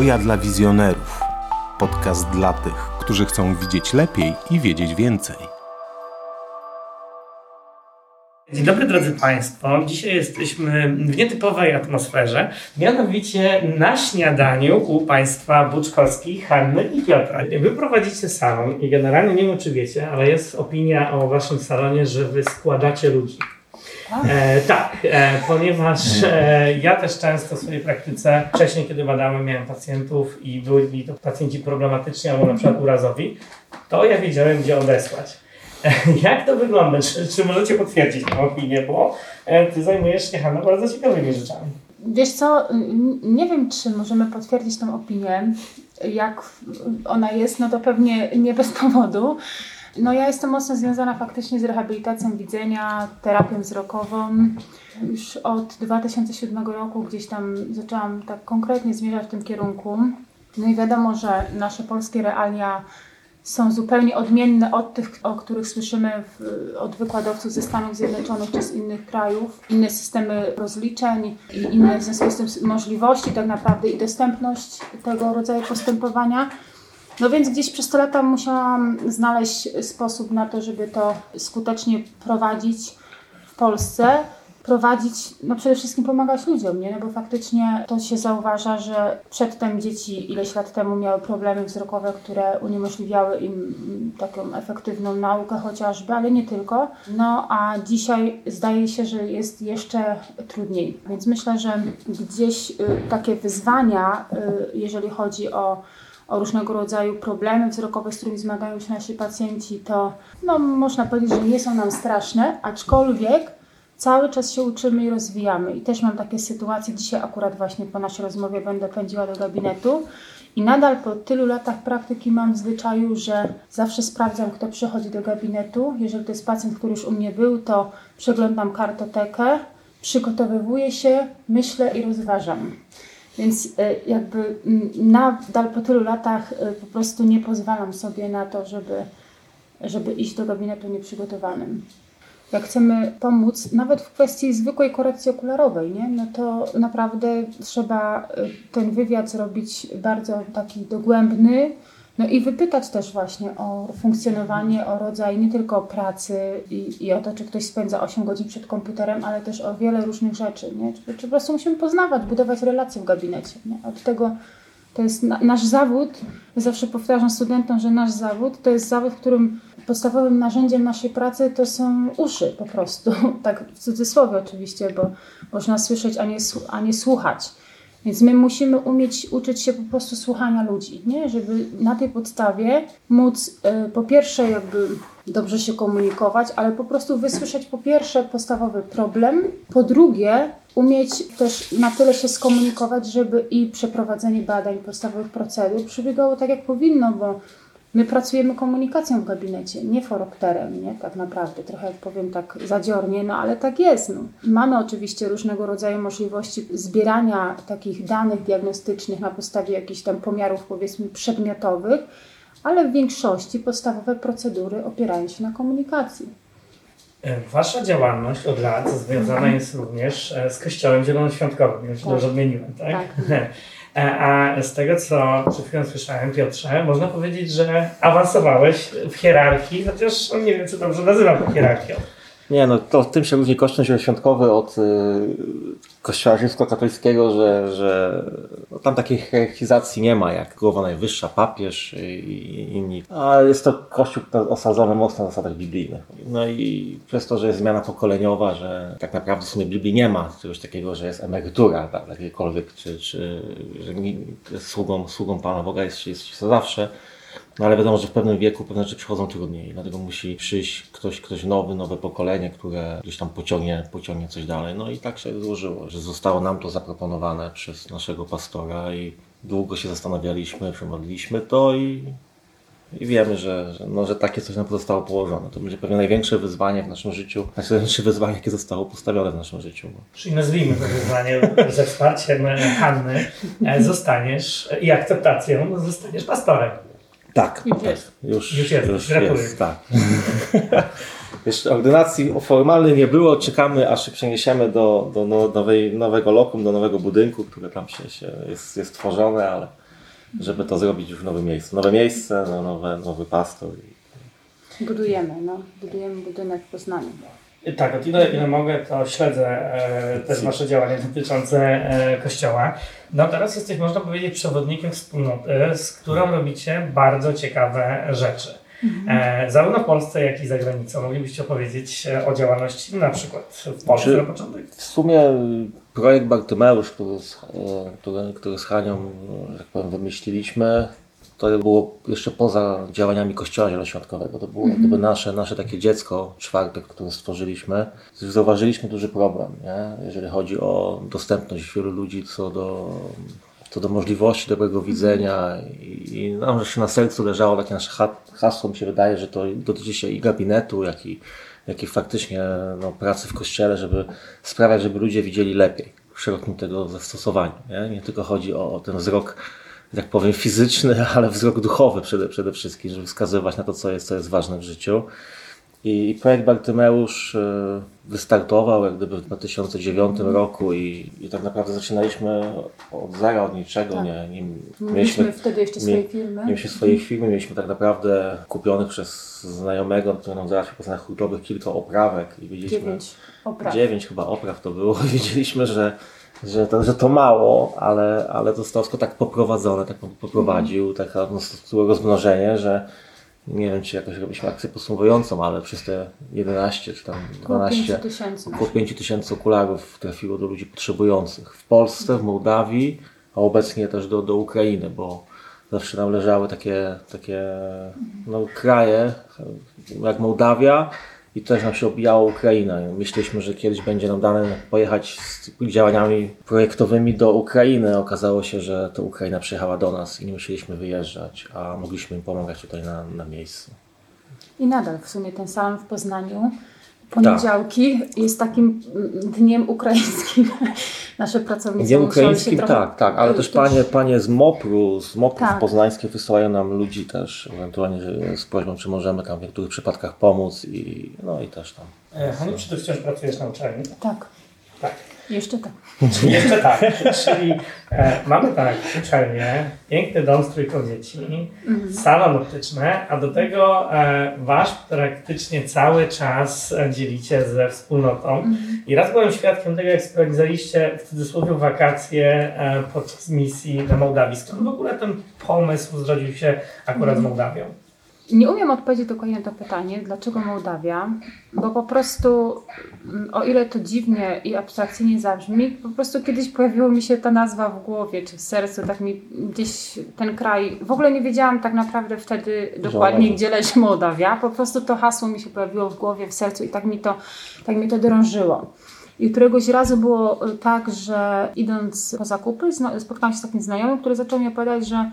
Hoja dla wizjonerów. Podcast dla tych, którzy chcą widzieć lepiej i wiedzieć więcej. Dzień dobry drodzy Państwo. Dzisiaj jesteśmy w nietypowej atmosferze, mianowicie na śniadaniu u Państwa Buczkowskich, Hanny i Piotra. Wy prowadzicie salon i generalnie nie wiem czy wiecie, ale jest opinia o Waszym salonie, że Wy składacie ludzi. E, tak, e, ponieważ e, ja też często w swojej praktyce, wcześniej kiedy badałem, miałem pacjentów i byli to pacjenci problematyczni albo na przykład urazowi, to ja wiedziałem, gdzie odesłać. E, jak to wygląda? Czy, czy możecie potwierdzić tę opinię? Bo e, ty zajmujesz się, Hanna, bardzo ciekawymi rzeczami. Wiesz co, nie wiem, czy możemy potwierdzić tą opinię, jak ona jest, no to pewnie nie bez powodu. No ja jestem mocno związana faktycznie z rehabilitacją widzenia, terapią wzrokową. Już od 2007 roku gdzieś tam zaczęłam tak konkretnie zmierzać w tym kierunku. No i wiadomo, że nasze polskie realia są zupełnie odmienne od tych, o których słyszymy w, od wykładowców ze Stanów Zjednoczonych czy z innych krajów. Inne systemy rozliczeń i inne w związku z tym możliwości tak naprawdę i dostępność tego rodzaju postępowania. No więc gdzieś przez te lata musiałam znaleźć sposób na to, żeby to skutecznie prowadzić w Polsce. Prowadzić, no przede wszystkim pomagać ludziom, nie? No bo faktycznie to się zauważa, że przedtem dzieci ileś lat temu miały problemy wzrokowe, które uniemożliwiały im taką efektywną naukę chociażby, ale nie tylko. No a dzisiaj zdaje się, że jest jeszcze trudniej. Więc myślę, że gdzieś y, takie wyzwania, y, jeżeli chodzi o o różnego rodzaju problemy wzrokowe, z którymi zmagają się nasi pacjenci, to no, można powiedzieć, że nie są nam straszne, aczkolwiek cały czas się uczymy i rozwijamy. I też mam takie sytuacje, dzisiaj akurat właśnie po naszej rozmowie będę pędziła do gabinetu i nadal po tylu latach praktyki mam w zwyczaju, że zawsze sprawdzam, kto przychodzi do gabinetu. Jeżeli to jest pacjent, który już u mnie był, to przeglądam kartotekę, przygotowywuję się, myślę i rozważam. Więc e, jakby mm, nadal po tylu latach e, po prostu nie pozwalam sobie na to, żeby, żeby iść do gabinetu nieprzygotowanym. Jak chcemy pomóc, nawet w kwestii zwykłej korekcji okularowej, nie? no to naprawdę trzeba e, ten wywiad zrobić bardzo taki dogłębny, no i wypytać też właśnie o funkcjonowanie, o rodzaj nie tylko pracy i, i o to, czy ktoś spędza 8 godzin przed komputerem, ale też o wiele różnych rzeczy. Nie? Czy, czy po prostu musimy poznawać, budować relacje w gabinecie. Nie? Od tego to jest na, nasz zawód. Zawsze powtarzam studentom, że nasz zawód to jest zawód, w którym podstawowym narzędziem naszej pracy to są uszy po prostu. Tak w cudzysłowie oczywiście, bo można słyszeć, a nie, a nie słuchać. Więc my musimy umieć uczyć się po prostu słuchania ludzi, nie? żeby na tej podstawie móc y, po pierwsze jakby dobrze się komunikować, ale po prostu wysłyszeć po pierwsze podstawowy problem, po drugie umieć też na tyle się skomunikować, żeby i przeprowadzenie badań, podstawowych procedur przebiegało tak jak powinno, bo My pracujemy komunikacją w gabinecie, nie foropterem, nie? Tak naprawdę, trochę jak powiem tak zadziornie, no ale tak jest. No. Mamy oczywiście różnego rodzaju możliwości zbierania takich danych diagnostycznych na podstawie jakichś tam pomiarów powiedzmy przedmiotowych, ale w większości podstawowe procedury opierają się na komunikacji. Wasza działalność od lat związana jest również z Kościołem Zielonoświątkowym, już tak. dobrze odmieniłem, tak? tak. A z tego, co przed chwilą słyszałem, Piotrze, można powiedzieć, że awansowałeś w hierarchii, chociaż nie wiem, czy dobrze nazywam to hierarchią. Nie, no to tym się różni Kościół Zielonoświątkowy od y, Kościoła rzymskokatolickiego, że, że no, tam takiej hierarchizacji nie ma, jak głowa najwyższa, papież i inni. A jest to Kościół osadzony mocno na zasadach biblijnych. No i przez to, że jest zmiana pokoleniowa, że tak naprawdę w sumie Biblii nie ma czegoś takiego, że jest emerytura, tak, jakiekolwiek, czy, czy że sługą, sługą Pana Boga jest, jest się zawsze. No ale wiadomo, że w pewnym wieku pewne rzeczy przychodzą trudniej, dlatego musi przyjść ktoś, ktoś nowy, nowe pokolenie, które gdzieś tam pociągnie, pociągnie coś dalej. No i tak się złożyło, że zostało nam to zaproponowane przez naszego pastora i długo się zastanawialiśmy, przemodliliśmy to i, i wiemy, że, że, no, że takie coś nam zostało położone. To będzie pewnie największe wyzwanie w naszym życiu, największe wyzwanie, jakie zostało postawione w naszym życiu. Czyli nazwijmy to wyzwanie ze wsparciem Hanny. E, zostaniesz i akceptacją zostaniesz pastorem. Tak, już jest. Już, już jest, już jest tak. Jeszcze ordynacji formalnej nie było, czekamy aż się przeniesiemy do, do nowej, nowego lokum, do nowego budynku, które tam się, się jest, jest tworzone, ale żeby to zrobić już w nowym miejscu. Nowe miejsce, no, nowe, nowy pastor. Budujemy, no. Budujemy budynek w Poznaniu. Tak, o ile, ile mogę, to śledzę e, też Wasze działania dotyczące e, Kościoła. No teraz jesteś, można powiedzieć, przewodnikiem wspólnoty, z którą robicie bardzo ciekawe rzeczy. E, zarówno w Polsce, jak i za granicą. Moglibyście opowiedzieć e, o działalności na przykład w Polsce Czy- na początek? W sumie projekt Bartymeusz, który z, e, który, który z Hanią, że tak powiem, wymyśliliśmy, to było jeszcze poza działaniami Kościoła Zielonoświątkowego. To było jak gdyby nasze, nasze takie dziecko czwarte, które stworzyliśmy. Zauważyliśmy duży problem, nie? jeżeli chodzi o dostępność wielu ludzi co do, co do możliwości dobrego widzenia i, i nam się na sercu leżało takie nasze ha- hasło, mi się wydaje, że to dotyczy się i gabinetu, jak i, jak i faktycznie no, pracy w kościele, żeby sprawiać, żeby ludzie widzieli lepiej w szerokim tego zastosowaniu. Nie, nie tylko chodzi o, o ten wzrok, jak powiem, fizyczny, ale wzrok duchowy przede, przede wszystkim, żeby wskazywać na to, co jest, co jest ważne w życiu. I projekt Bartymeusz e, wystartował jak gdyby w 2009 roku i, i tak naprawdę zaczynaliśmy od zera, od niczego. Tak. Nie, nie, Mieliśmy wtedy jeszcze swoje firmy. Mieliśmy swoje firmy, mieliśmy tak naprawdę kupionych przez znajomego, który nam załatwił po cenach hurtowych kilka oprawek i wiedzieliśmy, Dziewięć opraw. dziewięć chyba opraw to było i wiedzieliśmy, że, że, to, że to mało, ale, ale to Stowsko tak poprowadzone, tak poprowadził, Mhm. taka no, rozmnożenie, że nie wiem, czy jakoś robiliśmy akcję podsumowującą, ale przez te 11 czy tam Około 12 5 tysięcy. Około 5 tysięcy okularów trafiło do ludzi potrzebujących w Polsce, w Mołdawii, a obecnie też do, do Ukrainy, bo zawsze nam leżały takie, takie no, kraje jak Mołdawia i też nam się obijała Ukraina. Myśleliśmy, że kiedyś będzie nam dane pojechać z działaniami projektowymi do Ukrainy. Okazało się, że to Ukraina przyjechała do nas i nie musieliśmy wyjeżdżać, a mogliśmy im pomagać tutaj na, na miejscu. I nadal w sumie ten salon w Poznaniu poniedziałki jest takim mm, dniem ukraińskim. Nasze pracownice Dniem ukraińskim, trochę... tak, tak, ale też panie, panie z MOPR-u, z MOPR-ów Tak. poznańskich wysyłają nam ludzi też, ewentualnie z prośbą, czy możemy tam w niektórych przypadkach pomóc i no i też tam. E, Haniu, czy ty wciąż pracujesz na uczelni? Tak, Tak. Jeszcze tak. Jeszcze tak, czyli e, mamy tak, uczelnię, piękny dom z trójką dzieci, salon optyczny, a do tego e, wasz praktycznie cały czas dzielicie ze wspólnotą. I raz byłem świadkiem tego, jak spędzaliście w cudzysłowie wakacje e, podczas misji na Mołdawii. Skąd w ogóle ten pomysł zrodził się akurat z Mołdawią? Nie umiem odpowiedzieć dokładnie na to pytanie, dlaczego Mołdawia, bo po prostu, mm, o ile to dziwnie i abstrakcyjnie zabrzmi, po prostu kiedyś pojawiła mi się ta nazwa w głowie czy w sercu, tak mi gdzieś ten kraj, w ogóle nie wiedziałam tak naprawdę wtedy dokładnie, gdzie leży Mołdawia, po prostu to hasło mi się pojawiło w głowie, w sercu i tak mi to, tak mi to drążyło. I któregoś razu było tak, że idąc po zakupy, spotkałam się z takim znajomym, który zaczął mi opowiadać, że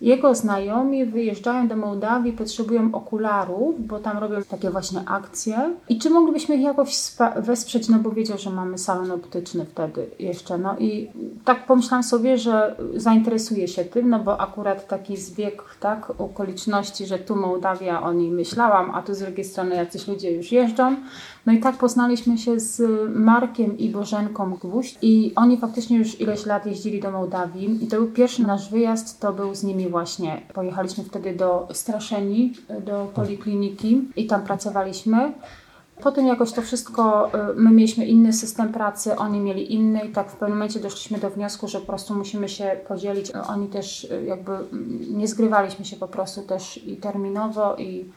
jego znajomi wyjeżdżają do Mołdawii, potrzebują okularów, bo tam robią takie właśnie akcje. I czy moglibyśmy ich jakoś wesprzeć, no bo wiedział, że mamy salon optyczny wtedy jeszcze. No i tak pomyślałam sobie, że zainteresuję się tym, no bo akurat taki zbieg, tak, okoliczności, że tu Mołdawia o niej myślałam, a tu z drugiej strony jacyś ludzie już jeżdżą. No i tak poznaliśmy się z Markiem i Bożenką Gwóźdź i oni faktycznie już ileś lat jeździli do Mołdawii i to był pierwszy nasz wyjazd, to był z nimi właśnie. Pojechaliśmy wtedy do Straszeni, do polikliniki i tam pracowaliśmy. Potem jakoś to wszystko, y, my mieliśmy inny system pracy, oni mieli inny i tak w pewnym momencie doszliśmy do wniosku, że po prostu musimy się podzielić. Oni też y, jakby mm, nie zgrywaliśmy się po prostu też i terminowo i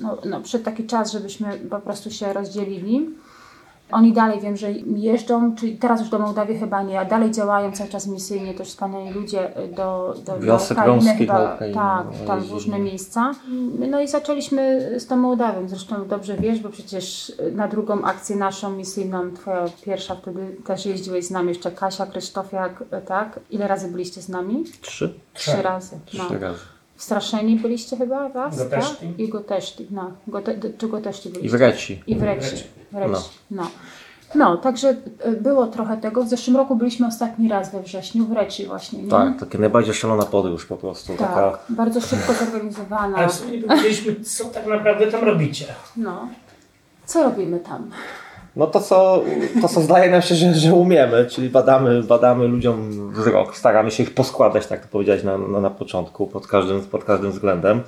no, no, przed taki czas, żebyśmy po prostu się rozdzielili. Oni dalej wiem, że jeżdżą, czyli teraz już do Mołdawii chyba nie, a dalej działają cały czas misyjnie, też wspaniali ludzie y, do, do, do Wiosek Ukrainy romskich na chyba, tak, no, tam w różne miejsca. No i zaczęliśmy z tą Mołdawią, zresztą dobrze wiesz, bo przecież na drugą akcję naszą misyjną, twoja pierwsza wtedy też jeździłeś z nami, jeszcze Kasia, Krzysztofiak, tak? Ile razy byliście z nami? Trzy? Trzy Tak. razy. No. Trzy razy. Straszeni byliście chyba raz, Goteszti. tak? I Goteszti, no. Gote, czy Goteszti I byliście? w Reci. I w Reci. Reci. W Reci. No. No. no, także y, było trochę tego. W zeszłym roku byliśmy ostatni raz we wrześniu w Reci właśnie, nie? Tak, taka najbardziej szalona podróż po prostu. Tak, Taka, bardzo szybko zorganizowana. Ale w sumie powiedzieliśmy, co tak naprawdę tam robicie. No. Co robimy tam? No to co, to co zdaje nam się, że, że umiemy, czyli badamy, badamy ludziom wzrok, staramy się ich poskładać, tak to powiedziałeś na, na, na początku, pod każdym, pod każdym względem.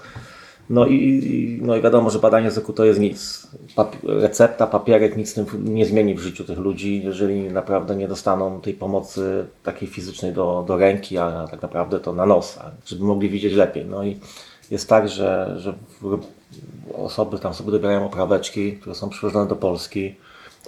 No i, no i wiadomo, że badanie wzroku to jest nic. Papi recepta, papierek nic tym nie zmieni w życiu tych ludzi, jeżeli naprawdę nie dostaną tej pomocy takiej fizycznej do, do ręki, a tak naprawdę to na nos, żeby mogli widzieć lepiej. No i jest tak, że, że osoby tam sobie dobierają opraweczki, które są przywożone do Polski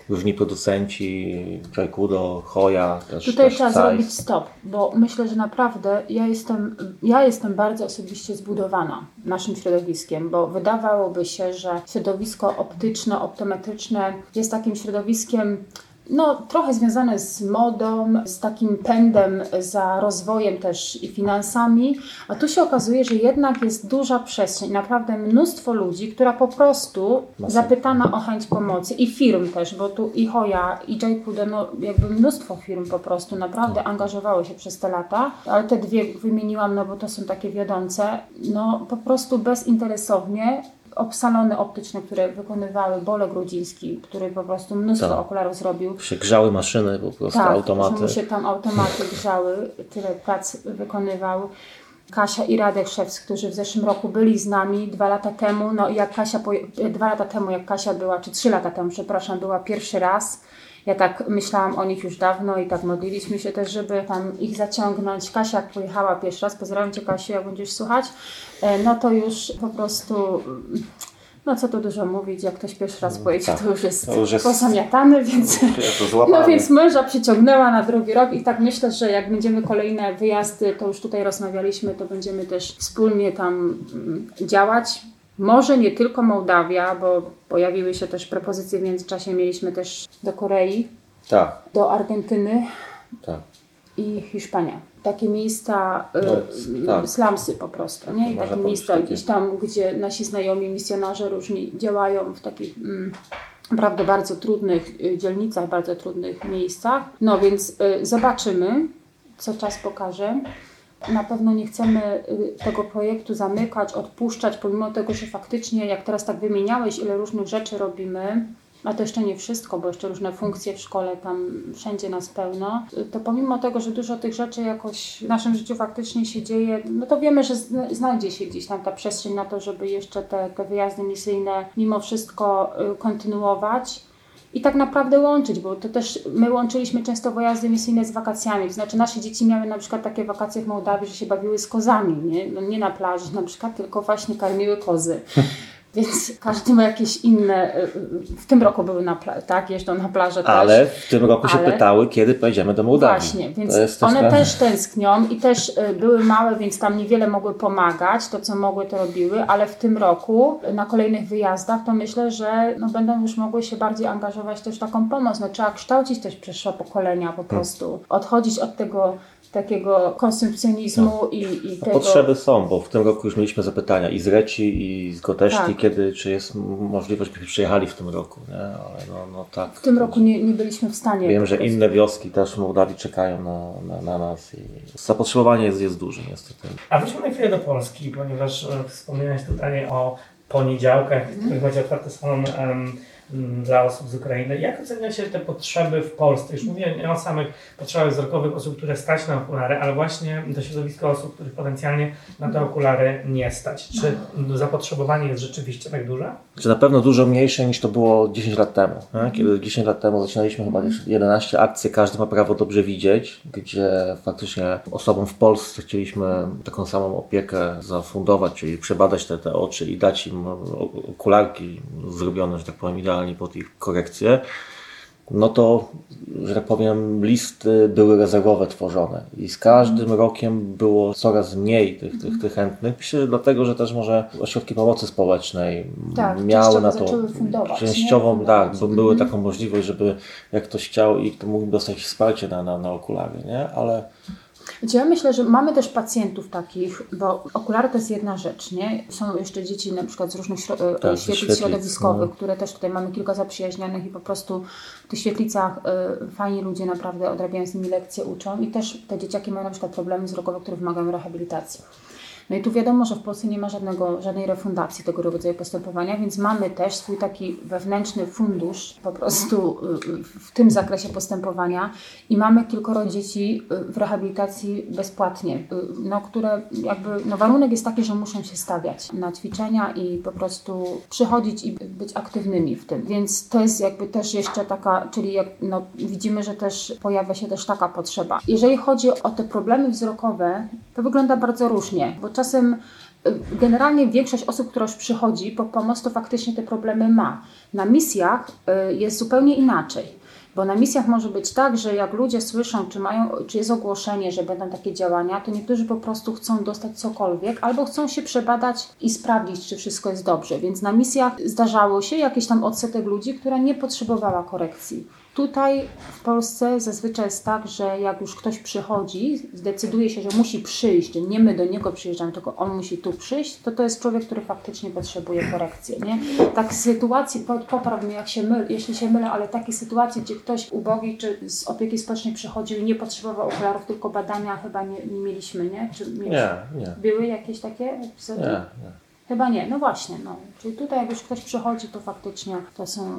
różni producenci, Jaikudo, Hoya. Też, Tutaj też trzeba Zeiss. zrobić stop, bo myślę, że naprawdę ja jestem, ja jestem bardzo osobiście zbudowana naszym środowiskiem, bo wydawałoby się, że środowisko optyczne, optometryczne jest takim środowiskiem no, trochę związane z modą, z takim pędem za rozwojem też i finansami, a tu się okazuje, że jednak jest duża przestrzeń, naprawdę mnóstwo ludzi, która po prostu zapytana o chęć pomocy i firm też, bo tu i Hoya, i Jaikudo, no jakby mnóstwo firm po prostu naprawdę angażowało się przez te lata, ale te dwie wymieniłam, no bo to są takie wiodące, no po prostu bezinteresownie ob- salony optyczne, które wykonywały Bole Grudziński, który po prostu mnóstwo Tak. okularów zrobił. się grzały maszyny, po prostu Tak, automaty. się tam automaty grzały, tyle prac wykonywał. Kasia i Radek Szewc, którzy w zeszłym roku byli z nami dwa lata temu, no i jak Kasia, dwa lata temu, jak Kasia była, czy trzy lata temu, przepraszam, była pierwszy raz, ja tak myślałam o nich już dawno i tak modliliśmy się też, żeby tam ich zaciągnąć. Kasia jak pojechała pierwszy raz, pozdrawiam Cię Kasiu, jak będziesz słuchać, e, no to już po prostu, mm, no co tu dużo mówić, jak ktoś pierwszy raz pojedzie, tak. to już jest, To już jest- pozamiatany, więc... No więc męża przyciągnęła na drugi rok i tak myślę, że jak będziemy kolejne wyjazdy, to już tutaj rozmawialiśmy, to będziemy też wspólnie tam mm, działać. Może nie tylko Mołdawia, bo pojawiły się też propozycje w międzyczasie, mieliśmy też do Korei, Tak, do Argentyny tak. i Hiszpania. Takie miejsca, No, y, tak. slumsy po prostu, nie? I takie miejsca takie. gdzieś tam, gdzie nasi znajomi misjonarze różni działają w takich mm, naprawdę bardzo trudnych y, dzielnicach, bardzo trudnych miejscach. No więc y, zobaczymy, co czas pokaże. Na pewno nie chcemy y, tego projektu zamykać, odpuszczać, pomimo tego, że faktycznie, jak teraz tak wymieniałeś, ile różnych rzeczy robimy, a to jeszcze nie wszystko, bo jeszcze różne funkcje w szkole, tam wszędzie nas pełno, to pomimo tego, że dużo tych rzeczy jakoś w naszym życiu faktycznie się dzieje, no to wiemy, że zna- znajdzie się gdzieś tam ta przestrzeń na to, żeby jeszcze te, te wyjazdy misyjne mimo wszystko y, kontynuować. I tak naprawdę łączyć, bo to też my łączyliśmy często wyjazdy misyjne z wakacjami. To znaczy nasze dzieci miały na przykład takie wakacje w Mołdawii, że się bawiły z kozami, nie, no, nie na plaży na przykład, tylko właśnie karmiły kozy. Więc każdy ma jakieś inne. y, y, W tym roku były na plaży, tak? Jeżdżą na plażę Ale też. w tym roku się Ale- pytały, kiedy pojedziemy do Mołdawii. Właśnie, więc one też- też tęsknią i też y, były małe, więc tam niewiele mogły pomagać, to co mogły to robiły, ale w tym roku na kolejnych wyjazdach to myślę, że no, będą już mogły się bardziej angażować też w taką pomoc. No, trzeba kształcić też przyszłe pokolenia Hmm. po prostu, odchodzić od tego takiego konsumpcjonizmu i, i No, tego... Potrzeby są, bo w tym roku już mieliśmy zapytania i z Reci, i z Goteszki, Tak. kiedy, czy jest możliwość, byśmy przyjechali w tym roku. Nie? Ale no, no tak. W tym roku nie, nie byliśmy w stanie. Wiem, że inne wioski też w Mołdawii czekają na, na, na nas i zapotrzebowanie jest, jest duże niestety. A wróćmy na chwilę do Polski, ponieważ e, wspomniałeś tutaj o poniedziałkach, w których będzie otwarty salon em, m, dla osób z Ukrainy. Jak ocenia się te potrzeby w Polsce? Już mówię nie o samych potrzebach wzrokowych osób, które stać na okulary, ale właśnie to środowisko osób, których potencjalnie na te okulary nie stać. Czy zapotrzebowanie jest rzeczywiście tak duże? Czy na pewno dużo mniejsze niż to było 10 lat temu. Nie? Kiedy 10 lat temu zaczynaliśmy chyba już 11 akcji, każdy ma prawo dobrze widzieć, gdzie faktycznie osobom w Polsce chcieliśmy taką samą opiekę zafundować, czyli przebadać te, te oczy i dać im okularki zrobione, że tak powiem, idealnie pod ich korekcję. No to, że tak powiem, listy były rezerwowe tworzone i z każdym rokiem było coraz mniej tych, tych, tych chętnych. Myślę, dlatego, że też może ośrodki pomocy społecznej Tak, miały na to fundować, nie? częściowo tak, bo były Mhm. taką możliwość, żeby jak ktoś chciał i mógł dostać wsparcie na, na, na okulary, nie? Ale Ja myślę, że mamy też pacjentów takich, bo okulary to jest jedna rzecz, nie? Są jeszcze dzieci na przykład z różnych śro- e, Tak, świetlic, środowiskowych, no. które też tutaj mamy kilka zaprzyjaźnionych i po prostu w tych świetlicach y, fajni ludzie naprawdę odrabiają z nimi lekcje, uczą i też te dzieciaki mają na przykład problemy wzrokowe, które wymagają rehabilitacji. No i tu wiadomo, że w Polsce nie ma żadnego, żadnej refundacji tego rodzaju postępowania, więc mamy też swój taki wewnętrzny fundusz po prostu y, w tym zakresie postępowania i mamy kilkoro dzieci y, w rehabilitacji bezpłatnie, y, no, które jakby, no warunek jest taki, że muszą się stawiać na ćwiczenia i po prostu przychodzić i być aktywnymi w tym. Więc to jest jakby też jeszcze taka, czyli jak, no, widzimy, że też pojawia się też taka potrzeba. Jeżeli chodzi o te problemy wzrokowe, to wygląda bardzo różnie, bo czasem y, generalnie większość osób, która już przychodzi po pomoc, to faktycznie te problemy ma. Na misjach y, jest zupełnie inaczej. Bo na misjach może być tak, że jak ludzie słyszą, czy, mają, czy jest ogłoszenie, że będą takie działania, to niektórzy po prostu chcą dostać cokolwiek, albo chcą się przebadać i sprawdzić, czy wszystko jest dobrze. Więc na misjach zdarzało się jakiś tam odsetek ludzi, która nie potrzebowała korekcji. Tutaj w Polsce zazwyczaj jest tak, że jak już ktoś przychodzi, zdecyduje się, że musi przyjść, że nie my do niego przyjeżdżamy, tylko on musi tu przyjść, to to jest człowiek, który faktycznie potrzebuje korekcji. Nie? Tak sytuacji, popraw mnie, jak się myl, jeśli się mylę, ale takie sytuacje, gdzie ktoś ubogi czy z opieki społecznej przychodził i nie potrzebował okularów, tylko badania chyba nie, nie mieliśmy, nie? Czy mieliśmy? Nie, nie. Były jakieś takie epizody? Nie, nie. Chyba nie, no właśnie, no. Czyli tutaj jak już ktoś przychodzi, to faktycznie to są... y,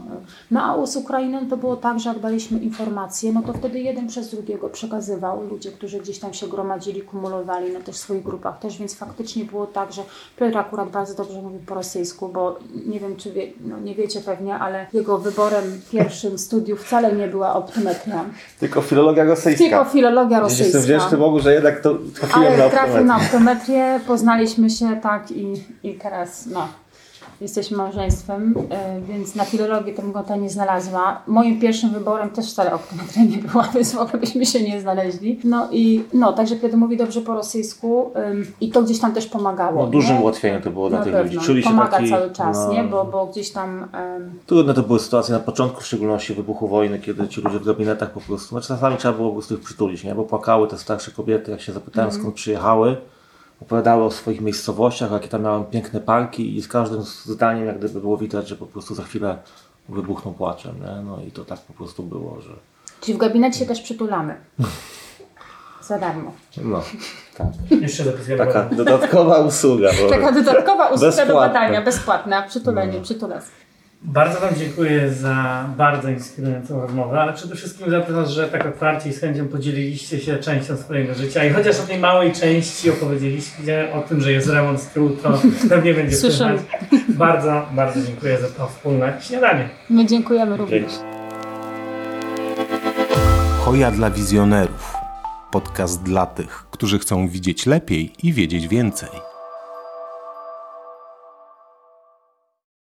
No a z Ukrainą to było tak, że jak daliśmy informacje, no to wtedy jeden przez drugiego przekazywał. Ludzie, którzy gdzieś tam się gromadzili, kumulowali na też swoich grupach też, więc faktycznie było tak, że Piotr akurat bardzo dobrze mówi po rosyjsku, bo nie wiem, czy wie, no nie wiecie pewnie, ale jego wyborem pierwszym studiów wcale nie była optometria, Tylko filologia rosyjska. tylko filologia Gdzieś Jestem rosyjska. wdzięczny Bogu, że jednak to trafiłem na Ale trafił na optometrię. optometrię, poznaliśmy się tak i, i teraz no, jesteśmy małżeństwem, y, więc na filologię to bym go to nie znalazła. Moim pierwszym wyborem też wcale optometria nie była, więc w ogóle byśmy się nie znaleźli. No i no, także Piotr mówi dobrze po rosyjsku ym, i to gdzieś tam też pomagało. No, dużym nie? ułatwieniem to było dla Na tych ludzi. Czuli się Pomaga taki, cały czas, no, nie? Bo, bo gdzieś tam... ym, Trudne to były sytuacje na początku, w szczególności wybuchu wojny, kiedy ci ludzie w gabinetach po prostu, no czasami trzeba było po prostu ich przytulić, nie? Bo płakały te starsze kobiety, jak się zapytałem Mhm. skąd przyjechały, opowiadały o swoich miejscowościach, jakie tam miałem piękne parki i z każdym zdaniem jak gdyby było widać, że po prostu za chwilę wybuchną płaczem, nie? No i to tak po prostu było, że czyli w gabinecie się też przytulamy. Za darmo. no, tak. Jeszcze. Taka dodatkowa usługa. Taka dodatkowa usługa do Bezpłatne. badania, bezpłatna, przytulenie, No. przytulas. Bardzo Wam dziękuję za bardzo inspirującą rozmowę, ale przede wszystkim za to, że tak otwarcie i z chęcią podzieliliście się częścią swojego życia i chociaż o tej małej części opowiedzieliście o tym, że jest remont z tyłu, to pewnie będzie słychać. Bardzo, bardzo dziękuję za to wspólne śniadanie. My dziękujemy również. Hoja dla wizjonerów. Podcast dla tych, którzy chcą widzieć lepiej i wiedzieć więcej.